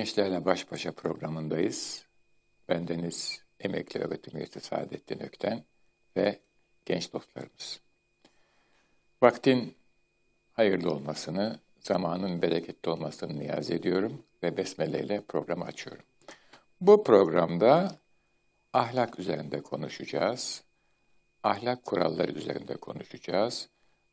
Gençlerle Baş Başa programındayız. Bendeniz emekli öğretim üyesi Saadettin Ökten ve genç dostlarımız. Vaktin hayırlı olmasını, zamanın bereketli olmasını niyaz ediyorum ve besmele ile programı açıyorum. Bu programda ahlak üzerinde konuşacağız. Ahlak kuralları üzerinde konuşacağız.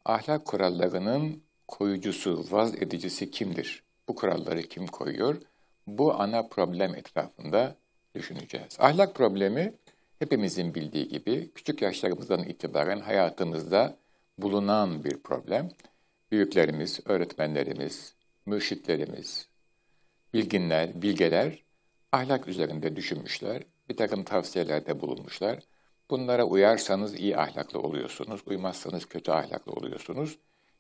Ahlak kurallarının koyucusu, vaz edicisi kimdir? Bu kuralları kim koyuyor? Bu ana problem etrafında düşüneceğiz. Ahlak problemi hepimizin bildiği gibi küçük yaşlarımızdan itibaren hayatımızda bulunan bir problem. Büyüklerimiz, öğretmenlerimiz, mürşitlerimiz, bilginler, bilgeler ahlak üzerinde düşünmüşler, bir takım tavsiyelerde bulunmuşlar. Bunlara uyarsanız iyi ahlaklı oluyorsunuz, uymazsanız kötü ahlaklı oluyorsunuz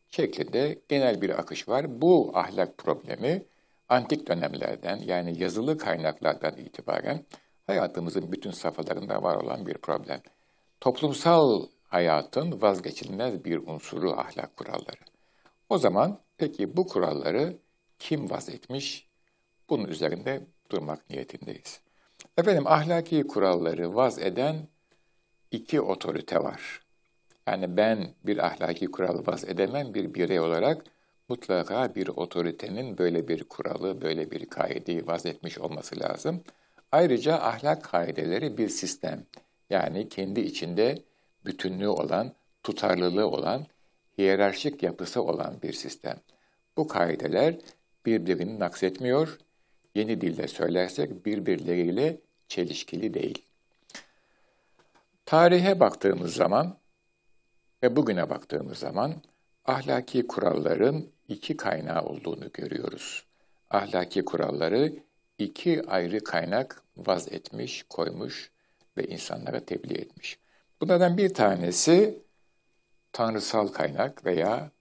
şeklinde genel bir akış var. Bu ahlak problemi antik dönemlerden yani yazılı kaynaklardan itibaren hayatımızın bütün safhalarında var olan bir problem. Toplumsal hayatın vazgeçilmez bir unsuru ahlak kuralları. O zaman peki bu kuralları kim vaz etmiş? Bunun üzerinde durmak niyetindeyiz. Efendim ahlaki kuralları vaz eden iki otorite var. Yani ben bir ahlaki kural vaz edemem bir birey olarak mutlaka bir otoritenin böyle bir kuralı, böyle bir kaideyi vaz etmiş olması lazım. Ayrıca ahlak kaideleri bir sistem. Yani kendi içinde bütünlüğü olan, tutarlılığı olan, hiyerarşik yapısı olan bir sistem. Bu kaideler birbirini naksetmiyor, yeni dille söylersek birbirleriyle çelişkili değil. Tarihe baktığımız zaman ve bugüne baktığımız zaman ahlaki kuralların iki kaynağı olduğunu görüyoruz. Ahlaki kuralları iki ayrı kaynak vaz etmiş, koymuş ve insanlara tebliğ etmiş. Bunlardan bir tanesi tanrısal kaynak veya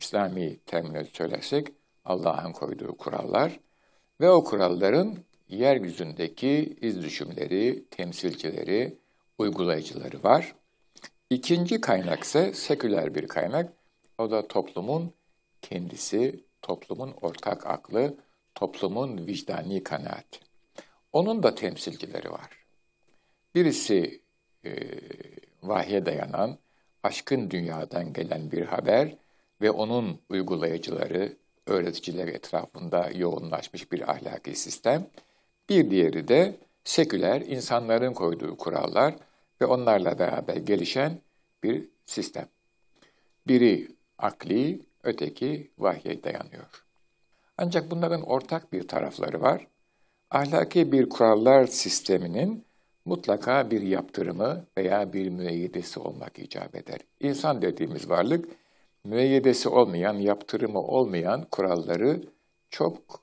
İslami terimle söylersek Allah'ın koyduğu kurallar ve o kuralların yeryüzündeki iz düşümleri, temsilcileri, uygulayıcıları var. İkinci kaynak ise seküler bir kaynak. O da toplumun kendisi, toplumun ortak aklı, toplumun vicdani kanaati. Onun da temsilcileri var. Birisi e, vahye dayanan, aşkın dünyadan gelen bir haber ve onun uygulayıcıları, öğreticileri etrafında yoğunlaşmış bir ahlaki sistem. Bir diğeri de seküler, insanların koyduğu kurallar, ve onlarla beraber gelişen bir sistem. Biri akli, öteki vahye dayanıyor. Ancak bunların ortak bir tarafları var. Ahlaki bir kurallar sisteminin mutlaka bir yaptırımı veya bir müeyyidesi olmak icap eder. İnsan dediğimiz varlık, müeyyidesi olmayan, yaptırımı olmayan kuralları çok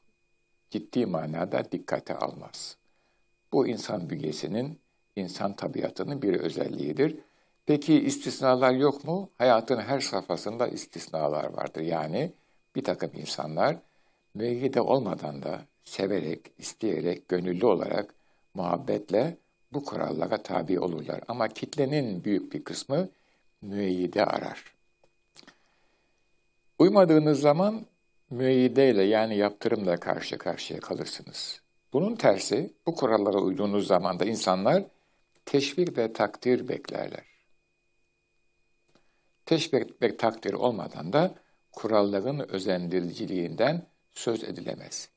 ciddi manada dikkate almaz. Bu insan bünyesinin insan tabiatının bir özelliğidir. Peki istisnalar yok mu? Hayatın her safhasında istisnalar vardır. Yani bir takım insanlar müeyyide olmadan da severek, isteyerek, gönüllü olarak, muhabbetle bu kurallara tabi olurlar. Ama kitlenin büyük bir kısmı müeyyide arar. Uymadığınız zaman müeyyideyle yani yaptırımla karşı karşıya kalırsınız. Bunun tersi bu kurallara uyduğunuz zaman da insanlar teşvik ve takdir beklerler. Teşvik ve takdir olmadan da kuralların özendiriciliğinden söz edilemez.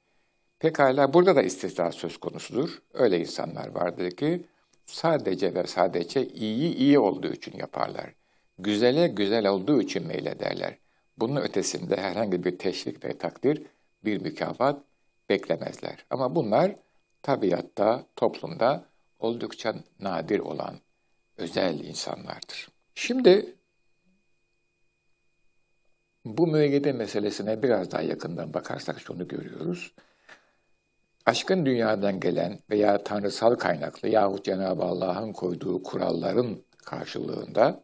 Pekala burada da istisna söz konusudur. Öyle insanlar vardır ki sadece ve sadece iyi iyi olduğu için yaparlar. Güzele güzel olduğu için meylederler. Bunun ötesinde herhangi bir teşvik ve takdir, bir mükafat beklemezler. Ama bunlar tabiatta, toplumda oldukça nadir olan özel insanlardır. Şimdi bu müeyyide meselesine biraz daha yakından bakarsak şunu görüyoruz. Aşkın dünyadan gelen veya tanrısal kaynaklı yahut Cenab-ı Allah'ın koyduğu kuralların karşılığında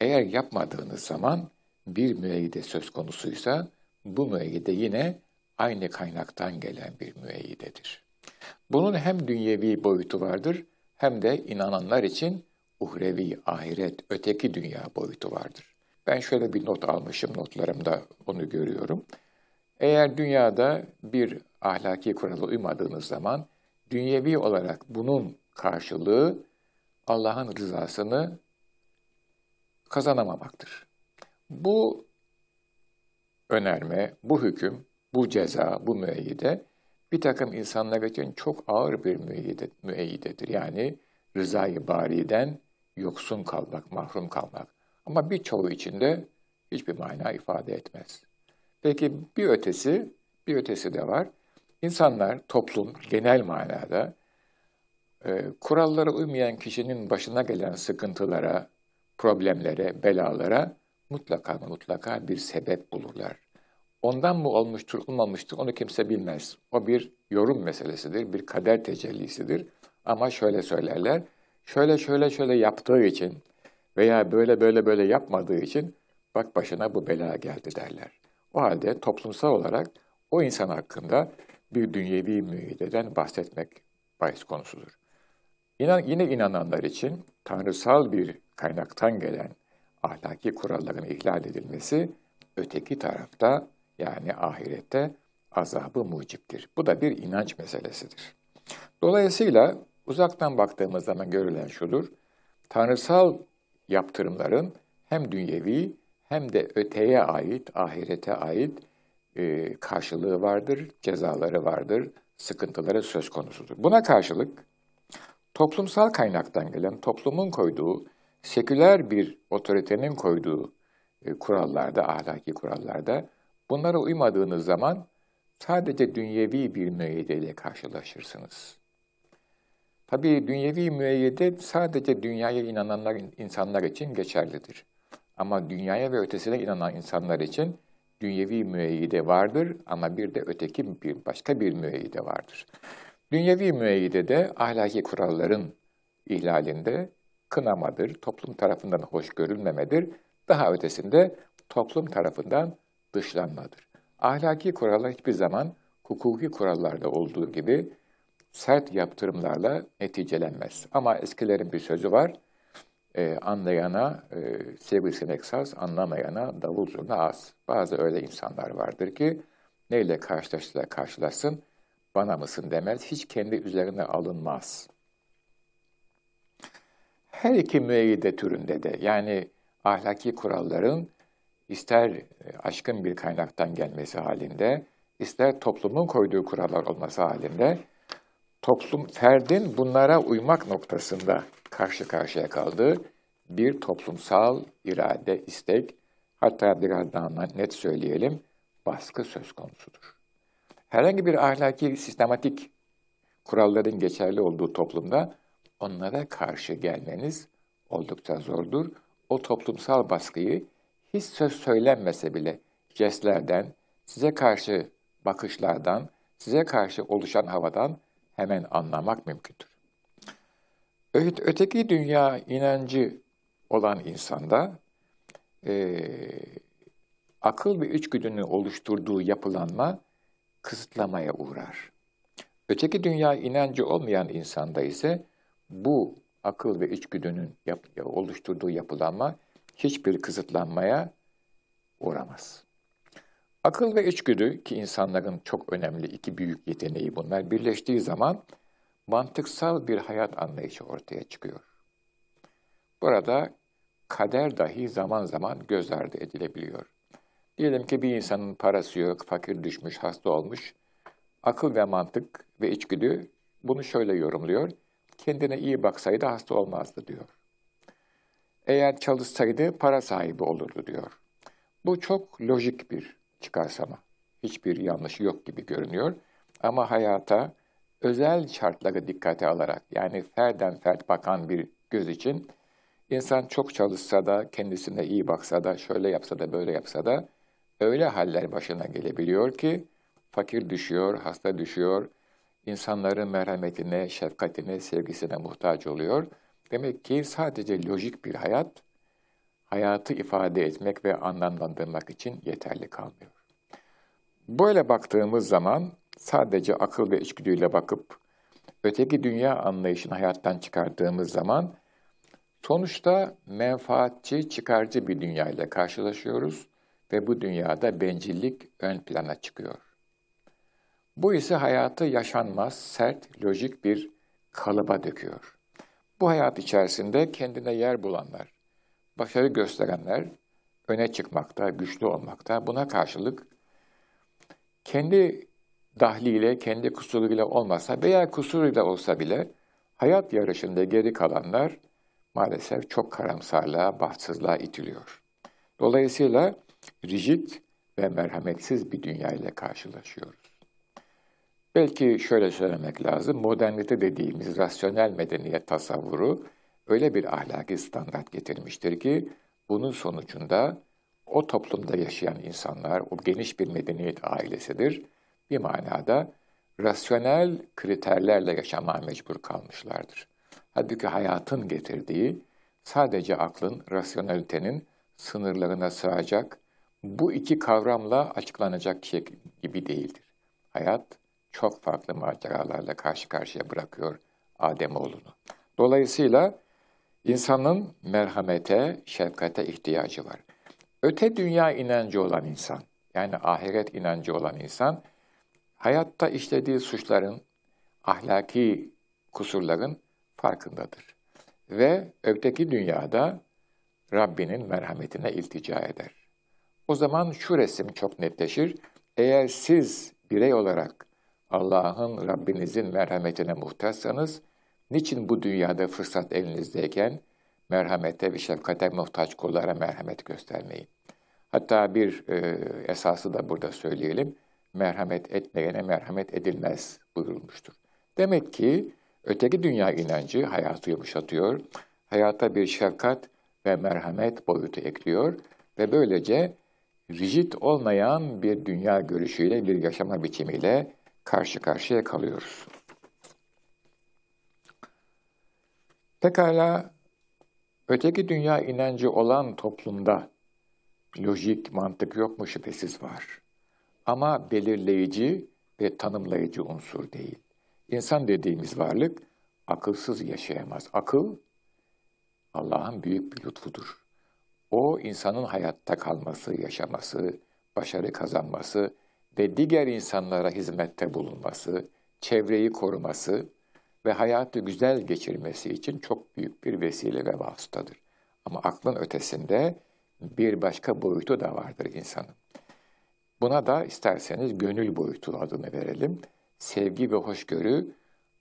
eğer yapmadığınız zaman bir müeyyide söz konusuysa bu müeyyide yine aynı kaynaktan gelen bir müeyyidedir. Bunun hem dünyevi boyutu vardır hem de inananlar için uhrevi, ahiret, öteki dünya boyutu vardır. Ben şöyle bir not almışım, notlarımda onu görüyorum. Eğer dünyada bir ahlaki kurala uymadığınız zaman dünyevi olarak bunun karşılığı Allah'ın rızasını kazanamamaktır. Bu önerme, bu hüküm, bu ceza, bu müeyyide bir takım insanlar için çok ağır bir müeyyide, müeyyidedir. Yani rızayı bariden yoksun kalmak, mahrum kalmak. Ama birçoğu için de hiçbir mana ifade etmez. Peki bir ötesi, bir ötesi de var. İnsanlar, toplum genel manada e, kurallara uymayan kişinin başına gelen sıkıntılara, problemlere, belalara mutlaka mutlaka bir sebep bulurlar. Ondan mı olmuştur, olmamıştır onu kimse bilmez. O bir yorum meselesidir, bir kader tecellisidir. Ama şöyle söylerler, şöyle şöyle şöyle yaptığı için veya böyle böyle böyle yapmadığı için bak başına bu bela geldi derler. O halde toplumsal olarak o insan hakkında bir dünyevi müeyyideden bahsetmek bahis konusudur. İnan, yine inananlar için tanrısal bir kaynaktan gelen ahlaki kuralların ihlal edilmesi öteki tarafta yani ahirette azabı muciptir. Bu da bir inanç meselesidir. Dolayısıyla uzaktan baktığımız zaman görülen şudur. Tanrısal yaptırımların hem dünyevi hem de öteye ait, ahirete ait e, karşılığı vardır, cezaları vardır, sıkıntıları söz konusudur. Buna karşılık toplumsal kaynaktan gelen, toplumun koyduğu, seküler bir otoritenin koyduğu e, kurallarda, ahlaki kurallarda bunlara uymadığınız zaman sadece dünyevi bir müeyyideyle karşılaşırsınız. Tabii dünyevi müeyyide sadece dünyaya inananlar, insanlar için geçerlidir. Ama dünyaya ve ötesine inanan insanlar için dünyevi müeyyide vardır ama bir de öteki bir başka bir müeyyide vardır. Dünyevi müeyyide de ahlaki kuralların ihlalinde kınamadır, toplum tarafından hoş görülmemedir, daha ötesinde toplum tarafından dışlanmadır. Ahlaki kurallar hiçbir zaman hukuki kurallarda olduğu gibi sert yaptırımlarla neticelenmez. Ama eskilerin bir sözü var, e, anlayana e, sivrisinek saz, anlamayana davul zurna az. Bazı öyle insanlar vardır ki neyle karşılaştılar karşılaşsın, bana mısın demez, hiç kendi üzerine alınmaz. Her iki müeyyide türünde de yani ahlaki kuralların ister e, aşkın bir kaynaktan gelmesi halinde, ister toplumun koyduğu kurallar olması halinde, toplum, ferdin bunlara uymak noktasında karşı karşıya kaldığı bir toplumsal irade, istek, hatta biraz daha net söyleyelim, baskı söz konusudur. Herhangi bir ahlaki, sistematik kuralların geçerli olduğu toplumda onlara karşı gelmeniz oldukça zordur. O toplumsal baskıyı hiç söz söylenmese bile jestlerden, size karşı bakışlardan, size karşı oluşan havadan hemen anlamak mümkündür. Öteki dünya inancı olan insanda e, akıl ve içgüdünün oluşturduğu yapılanma kısıtlamaya uğrar. Öteki dünya inancı olmayan insanda ise bu akıl ve içgüdünün yap, oluşturduğu yapılanma hiçbir kısıtlanmaya uğramaz. Akıl ve içgüdü ki insanların çok önemli iki büyük yeteneği bunlar birleştiği zaman mantıksal bir hayat anlayışı ortaya çıkıyor. Burada kader dahi zaman zaman göz ardı edilebiliyor. Diyelim ki bir insanın parası yok, fakir düşmüş, hasta olmuş. Akıl ve mantık ve içgüdü bunu şöyle yorumluyor. Kendine iyi baksaydı hasta olmazdı diyor. Eğer çalışsaydı para sahibi olurdu diyor. Bu çok lojik bir çıkarsama. Hiçbir yanlışı yok gibi görünüyor. Ama hayata özel şartları dikkate alarak yani ferden fert bakan bir göz için insan çok çalışsa da, kendisine iyi baksa da, şöyle yapsa da, böyle yapsa da öyle haller başına gelebiliyor ki fakir düşüyor, hasta düşüyor, insanların merhametine, şefkatine, sevgisine muhtaç oluyor. Demek ki sadece lojik bir hayat, hayatı ifade etmek ve anlamlandırmak için yeterli kalmıyor. Böyle baktığımız zaman sadece akıl ve içgüdüyle bakıp öteki dünya anlayışını hayattan çıkardığımız zaman sonuçta menfaatçi, çıkarcı bir dünya ile karşılaşıyoruz ve bu dünyada bencillik ön plana çıkıyor. Bu ise hayatı yaşanmaz, sert, lojik bir kalıba döküyor. Bu hayat içerisinde kendine yer bulanlar, başarı gösterenler öne çıkmakta, güçlü olmakta. Buna karşılık kendi dahliyle, kendi kusuruyla olmasa veya kusuruyla olsa bile hayat yarışında geri kalanlar maalesef çok karamsarlığa, bahtsızlığa itiliyor. Dolayısıyla rigid ve merhametsiz bir dünya ile karşılaşıyoruz. Belki şöyle söylemek lazım, modernite dediğimiz rasyonel medeniyet tasavvuru öyle bir ahlaki standart getirmiştir ki bunun sonucunda o toplumda yaşayan insanlar, o geniş bir medeniyet ailesidir, bir manada rasyonel kriterlerle yaşamaya mecbur kalmışlardır. Halbuki hayatın getirdiği sadece aklın, rasyonelitenin sınırlarına sığacak bu iki kavramla açıklanacak şey gibi değildir. Hayat çok farklı maceralarla karşı karşıya bırakıyor Ademoğlunu. Dolayısıyla insanın merhamete, şefkate ihtiyacı var. Öte dünya inancı olan insan, yani ahiret inancı olan insan, hayatta işlediği suçların, ahlaki kusurların farkındadır. Ve öteki dünyada Rabbinin merhametine iltica eder. O zaman şu resim çok netleşir. Eğer siz birey olarak Allah'ın, Rabbinizin merhametine muhtaçsanız, niçin bu dünyada fırsat elinizdeyken merhamete ve şefkate muhtaç kullara merhamet göstermeyin? Hatta bir e, esası da burada söyleyelim. Merhamet etmeyene merhamet edilmez buyurulmuştur. Demek ki öteki dünya inancı hayatı yumuşatıyor, hayata bir şefkat ve merhamet boyutu ekliyor ve böylece rigid olmayan bir dünya görüşüyle, bir yaşama biçimiyle karşı karşıya kalıyoruz. Pekala öteki dünya inancı olan toplumda lojik mantık yok mu şüphesiz var. Ama belirleyici ve tanımlayıcı unsur değil. İnsan dediğimiz varlık akılsız yaşayamaz. Akıl Allah'ın büyük bir lütfudur. O insanın hayatta kalması, yaşaması, başarı kazanması ve diğer insanlara hizmette bulunması, çevreyi koruması ve hayatı güzel geçirmesi için çok büyük bir vesile ve vasıtadır. Ama aklın ötesinde bir başka boyutu da vardır insanın. Buna da isterseniz gönül boyutu adını verelim. Sevgi ve hoşgörü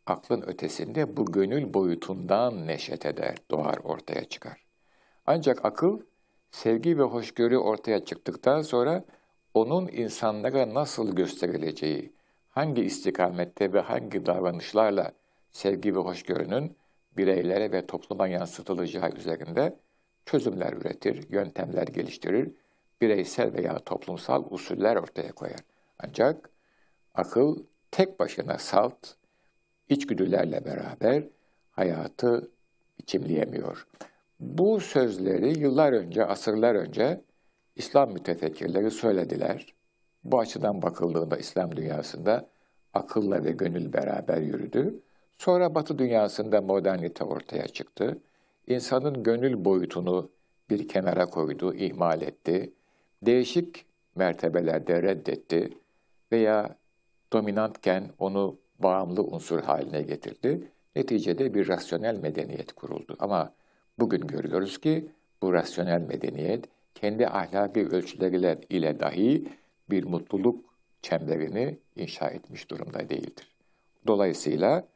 aklın ötesinde bu gönül boyutundan neşet eder, doğar, ortaya çıkar. Ancak akıl, sevgi ve hoşgörü ortaya çıktıktan sonra onun insanlara nasıl gösterileceği, hangi istikamette ve hangi davranışlarla sevgi ve hoşgörünün bireylere ve topluma yansıtılacağı üzerinde çözümler üretir, yöntemler geliştirir, bireysel veya toplumsal usuller ortaya koyar. Ancak akıl tek başına salt, içgüdülerle beraber hayatı biçimleyemiyor. Bu sözleri yıllar önce, asırlar önce İslam mütefekkirleri söylediler. Bu açıdan bakıldığında İslam dünyasında akılla ve gönül beraber yürüdü. Sonra Batı dünyasında modernite ortaya çıktı. İnsanın gönül boyutunu bir kenara koydu, ihmal etti. Değişik mertebelerde reddetti veya dominantken onu bağımlı unsur haline getirdi. Neticede bir rasyonel medeniyet kuruldu. Ama bugün görüyoruz ki bu rasyonel medeniyet kendi ahlaki ölçüleriyle ile dahi bir mutluluk çemberini inşa etmiş durumda değildir. Dolayısıyla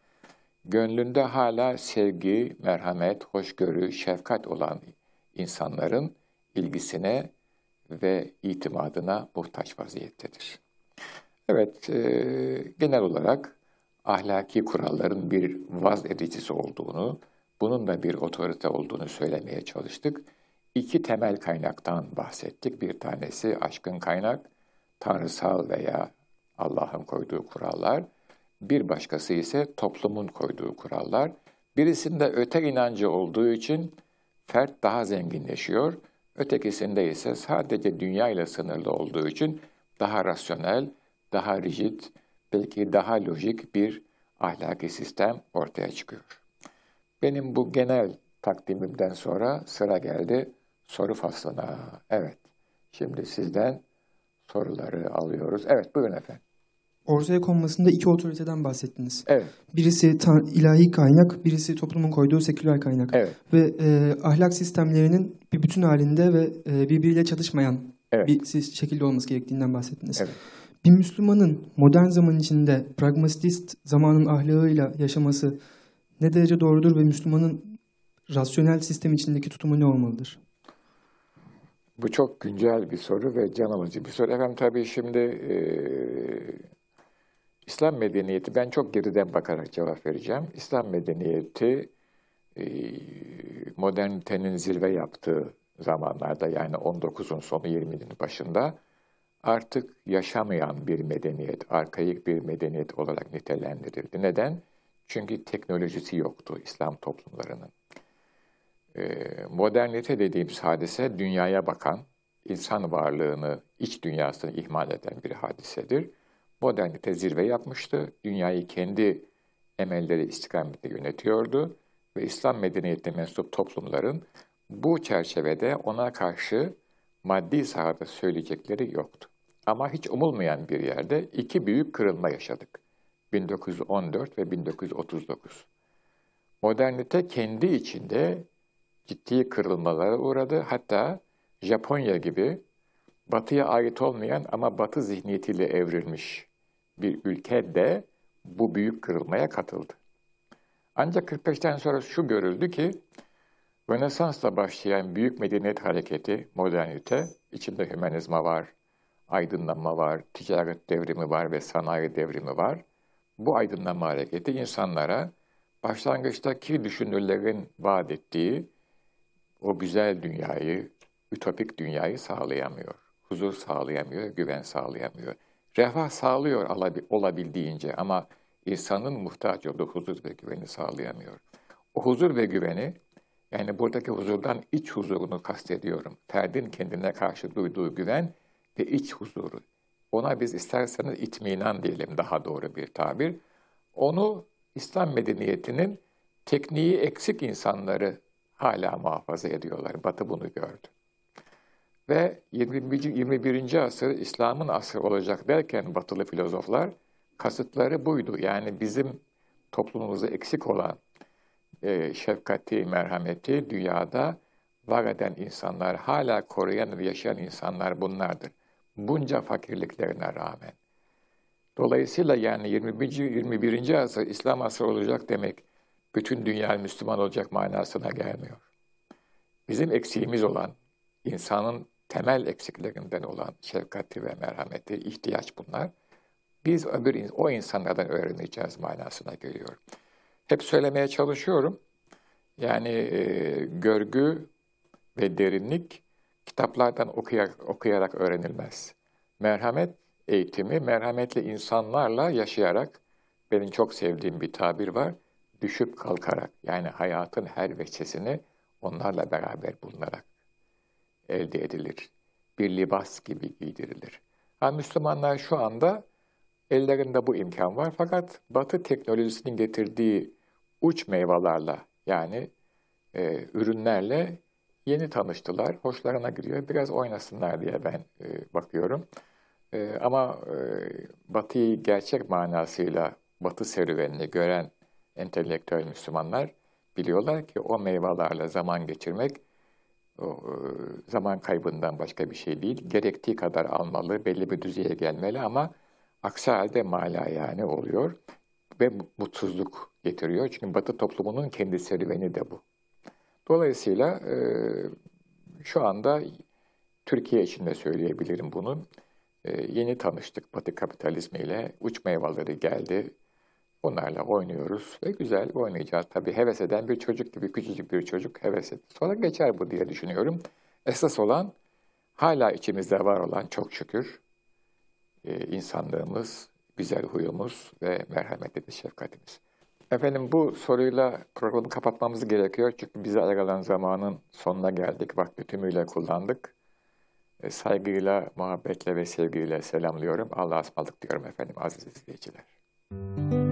gönlünde hala sevgi, merhamet, hoşgörü, şefkat olan insanların ilgisine ve itimadına muhtaç vaziyettedir. Evet, e, genel olarak ahlaki kuralların bir vaz edicisi olduğunu, bunun da bir otorite olduğunu söylemeye çalıştık. İki temel kaynaktan bahsettik. Bir tanesi aşkın kaynak, tanrısal veya Allah'ın koyduğu kurallar. Bir başkası ise toplumun koyduğu kurallar. Birisinde öte inancı olduğu için fert daha zenginleşiyor. Ötekisinde ise sadece dünya ile sınırlı olduğu için daha rasyonel, daha rigid, belki daha lojik bir ahlaki sistem ortaya çıkıyor. Benim bu genel takdimimden sonra sıra geldi soru faslına. Evet, Şimdi sizden soruları alıyoruz. Evet buyurun efendim. Ortaya konmasında iki otoriteden bahsettiniz. Evet, Birisi ta- ilahi kaynak, birisi toplumun koyduğu seküler kaynak. evet, Ve e, ahlak sistemlerinin bir bütün halinde ve e, birbiriyle çatışmayan Evet. bir şekilde olması gerektiğinden bahsettiniz. evet. Bir Müslümanın modern zaman içinde pragmatist zamanın ahlakıyla yaşaması ne derece doğrudur ve Müslümanın rasyonel sistem içindeki tutumu ne olmalıdır? Bu çok güncel bir soru ve can alıcı bir soru. Efendim tabii şimdi e, İslam medeniyeti, ben çok geriden bakarak cevap vereceğim. İslam medeniyeti e, modernitenin zirve yaptığı zamanlarda yani 19'un sonu 20'nin başında artık yaşamayan bir medeniyet, arkaik bir medeniyet olarak nitelendirildi. Neden? Çünkü teknolojisi yoktu İslam toplumlarının. Ee, modernite dediğimiz hadise dünyaya bakan, insan varlığını, iç dünyasını ihmal eden bir hadisedir. Modernite zirve yapmıştı. Dünyayı kendi emelleri istikametinde yönetiyordu ve İslam medeniyetine mensup toplumların bu çerçevede ona karşı maddi sahada söyleyecekleri yoktu. Ama hiç umulmayan bir yerde iki büyük kırılma yaşadık. 1914 ve 1939. Modernite kendi içinde ciddi kırılmalara uğradı. Hatta Japonya gibi batıya ait olmayan ama batı zihniyetiyle evrilmiş bir ülke de bu büyük kırılmaya katıldı. Ancak 45'ten sonra şu görüldü ki Rönesans'la başlayan büyük medeniyet hareketi, modernite, içinde hümanizma var, aydınlanma var, ticaret devrimi var ve sanayi devrimi var. Bu aydınlanma hareketi insanlara başlangıçtaki düşünürlerin vaat ettiği o güzel dünyayı, ütopik dünyayı sağlayamıyor. Huzur sağlayamıyor, güven sağlayamıyor. Refah sağlıyor olabildiğince ama insanın muhtaç olduğu huzur ve güveni sağlayamıyor. O huzur ve güveni, yani buradaki huzurdan iç huzurunu kastediyorum. Ferdin kendine karşı duyduğu güven ve iç huzuru. Ona biz isterseniz itminan diyelim daha doğru bir tabir. Onu İslam medeniyetinin tekniği eksik insanları hala muhafaza ediyorlar. Batı bunu gördü. Ve 21. 21. asır İslam'ın asrı olacak derken batılı filozoflar kasıtları buydu. Yani bizim toplumumuzda eksik olan e, şefkati, merhameti dünyada var eden insanlar, hala koruyan ve yaşayan insanlar bunlardır. Bunca fakirliklerine rağmen. Dolayısıyla yani 21. 21. asır İslam asrı olacak demek bütün dünya Müslüman olacak manasına gelmiyor. Bizim eksiğimiz olan, insanın temel eksiklerinden olan şefkati ve merhameti, ihtiyaç bunlar. Biz öbür o insanlardan öğreneceğiz manasına geliyor. Hep söylemeye çalışıyorum. Yani e, görgü ve derinlik kitaplardan okuyarak, okuyarak öğrenilmez. Merhamet eğitimi, merhametli insanlarla yaşayarak, benim çok sevdiğim bir tabir var, düşüp kalkarak, yani hayatın her veçesini onlarla beraber bulunarak elde edilir. Bir libas gibi giydirilir. Ha, Müslümanlar şu anda ellerinde bu imkan var fakat Batı teknolojisinin getirdiği uç meyvelerle yani e, ürünlerle yeni tanıştılar. Hoşlarına gidiyor. Biraz oynasınlar diye ben e, bakıyorum. E, ama e, Batı'yı gerçek manasıyla Batı serüvenini gören entelektüel Müslümanlar biliyorlar ki o meyvelerle zaman geçirmek o, e, zaman kaybından başka bir şey değil. Gerektiği kadar almalı, belli bir düzeye gelmeli ama aksi halde mala yani oluyor ve mutsuzluk getiriyor. Çünkü Batı toplumunun kendi serüveni de bu. Dolayısıyla e, şu anda Türkiye için de söyleyebilirim bunu. E, yeni tanıştık Batı kapitalizmiyle. Uç meyveleri geldi. Onlarla oynuyoruz ve güzel oynayacağız. Tabii heves eden bir çocuk gibi küçücük bir çocuk heves etti. Sonra geçer bu diye düşünüyorum. Esas olan hala içimizde var olan çok şükür e, insanlığımız, güzel huyumuz ve merhametli şefkatimiz. Efendim bu soruyla programı kapatmamız gerekiyor. Çünkü bize ayrılan zamanın sonuna geldik. Vakti tümüyle kullandık. E, saygıyla, muhabbetle ve sevgiyle selamlıyorum. Allah'a ısmarladık diyorum efendim aziz izleyiciler.